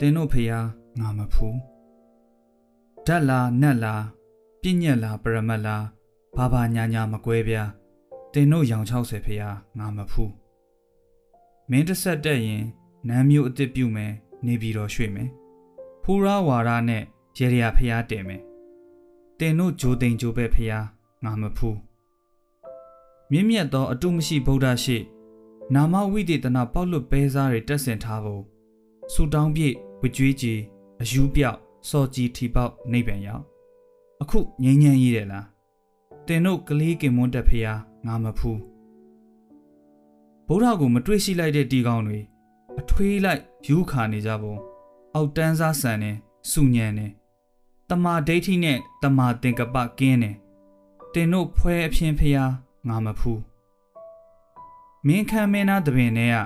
တင်တို့ဖျားငါမဖူးဓာတ်လားနတ်လားပြည့်ညက်လားပရမတ်လားဘာဘာညာညာမကွဲပြားတင်တို့ရောင်60ဖျားငါမဖူးမင်းတစ်ဆက်တက်ရင်နမ်းမျိုးအစ်စ်ပြုမယ်နေပြီးတော့ရွှေ့မယ်ဖူရာဝါရနဲ့ရေရဖျားတင်မယ်တင်တို့ဂျိုတိန်ဂျိုပဲဖျားငါမဖူးမြင့်မြတ်သောအတုမရှိဗုဒ္ဓရှိ နာမဝိတေသနာပေါက်လွတ်ပဲစားတွေတက်ဆင်ထားဖို့ ဆူတောင်းပြည့်ဝကြွေးကြီးအယူပြောက်စော်ကြီးထီပေါက်နေပြန်ရောက်အခုငိမ့်ငိမ့်ရေးတယ်လားတင်တို့ကလေးကင်မွန်းတက်ဖျားငါမဖူးဗုဒ္ဓကိုမတွေ့ရှိလိုက်တဲ့တီကောင်တွေအထွေးလိုက်ယူခါနေကြပုံအောက်တန်းစားဆန်နေစုညံနေတမာဒိဋ္ဌိနဲ့တမာသင်္ကပကင်းနေတင်တို့ဖွဲအဖြစ်ဖျားငါမဖူးမင်းခမ်းမင်းသားတပင်ထဲက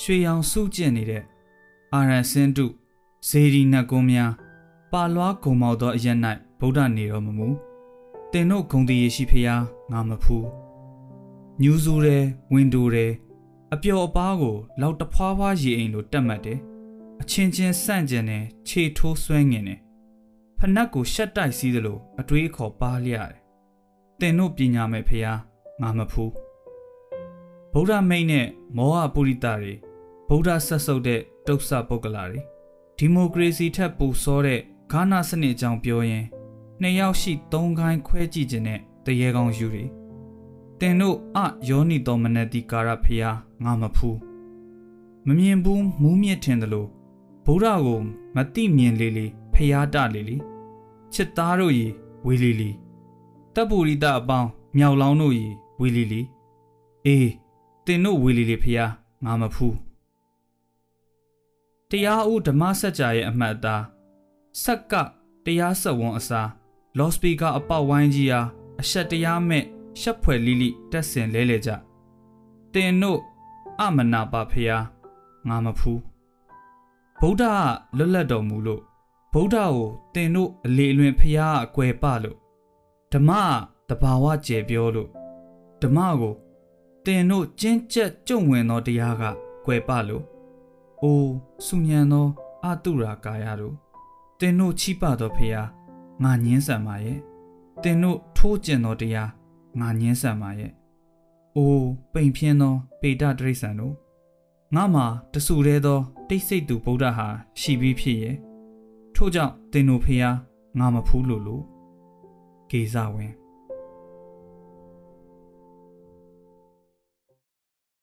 ရွှေရောင်စုကျင့်နေတဲ့ အာရန်စင်တုဇေဒီနတ်ကုန်းများပါလွားဂုံမောက်သောအရ၌ဗုဒ္ဓနေတော်မမူတင်တို့ဂုံတည်ရရှိဖျားငါမဖူးညူးစုတဲ့ဝင်းဒိုတဲ့အပျော်အပားကိုလောက်တဖွာဖွာရေအိမ်လိုတက်မှတ်တယ်အချင်းချင်းဆန့်ကျင်တယ်ခြေထိုးဆွဲငင်တယ်ဖနက်ကိုရှက်တိုက်စည်းသလိုအတွေးအခေါ်ပါလျရတယ်တင်တို့ပညာမဲ့ဖျားငါမဖူးဗုဒ္ဓမိတ်နဲ့မောဟပုရိသတွေ ဗုဒ္ဓဆက်ဆုပ်တဲ့တုတ်ဆပုဂ္ဂလာတွေဒီမိုကရေစီထက်ပိုစောတဲ့ဂါနာစနစ်အကြောင်းပြောရင်နှစ်ယောက်ရှိသုံးခိုင်းခွဲကြည့်ခြင်းနဲ့တရေကောင်းယူတွေတင်တို့အယောနီတော်မနတိကာရဖျားငါမဖူးမမြင်ဘူးမူးမြင့်ထင်တယ်လို့ဗုဒ္ဓကိုမတိမြင်လေလေဖျားတလေလေချစ်သားတို့ရေဝေလီလီတပ်ပူရိတအပေါင်းမြောက်လောင်းတို့ရေဝေလီလီအေးတင်တို့ဝေလီလီဖျားငါမဖူး တရားဦးဓမ္မစကြာရဲ့အမှတ်အသားဆက်ကတရားဆက်ဝန်အစားလော့စပီကာအပေါက်ဝိုင်းကြီးအားအဆက်တရားမဲ့ရှက်ဖွယ်လိလိတက်ဆင်လဲလေကြတင်တို့အမနာပါဖျားငါမဖူးဗုဒ္ဓကလွတ်လပ်တော်မူလို့ဗုဒ္ဓကိုတင်တို့အလေအလွင်ဖျားအကွယ်ပလို့ဓမ္မတဘာဝကျေပြောလို့ဓမ္မကိုတင်တို့ကျင့်ကြက်ကြုံဝင်သောတရားကကွယ်ပလို့ အိုးစုညံသောအတုရာကာယတို့တင်တို့ချိပသောဖျားငါညင်းဆန်ပါရဲ့တင်တို့ထိုးကျင်သောတရားငါညင်းဆန်ပါရဲ့အိုးပိန်ဖြင်းသောပေတတရိษံတို့ငါမှာတဆူသေးသောတိတ်ဆိတ်သူဗုဒ္ဓဟာရှိပြီးဖြစ်ရဲ့ထို့ကြောင့်တင်တို့ဖျားငါမဖူးလို့လို့ကေဇဝင်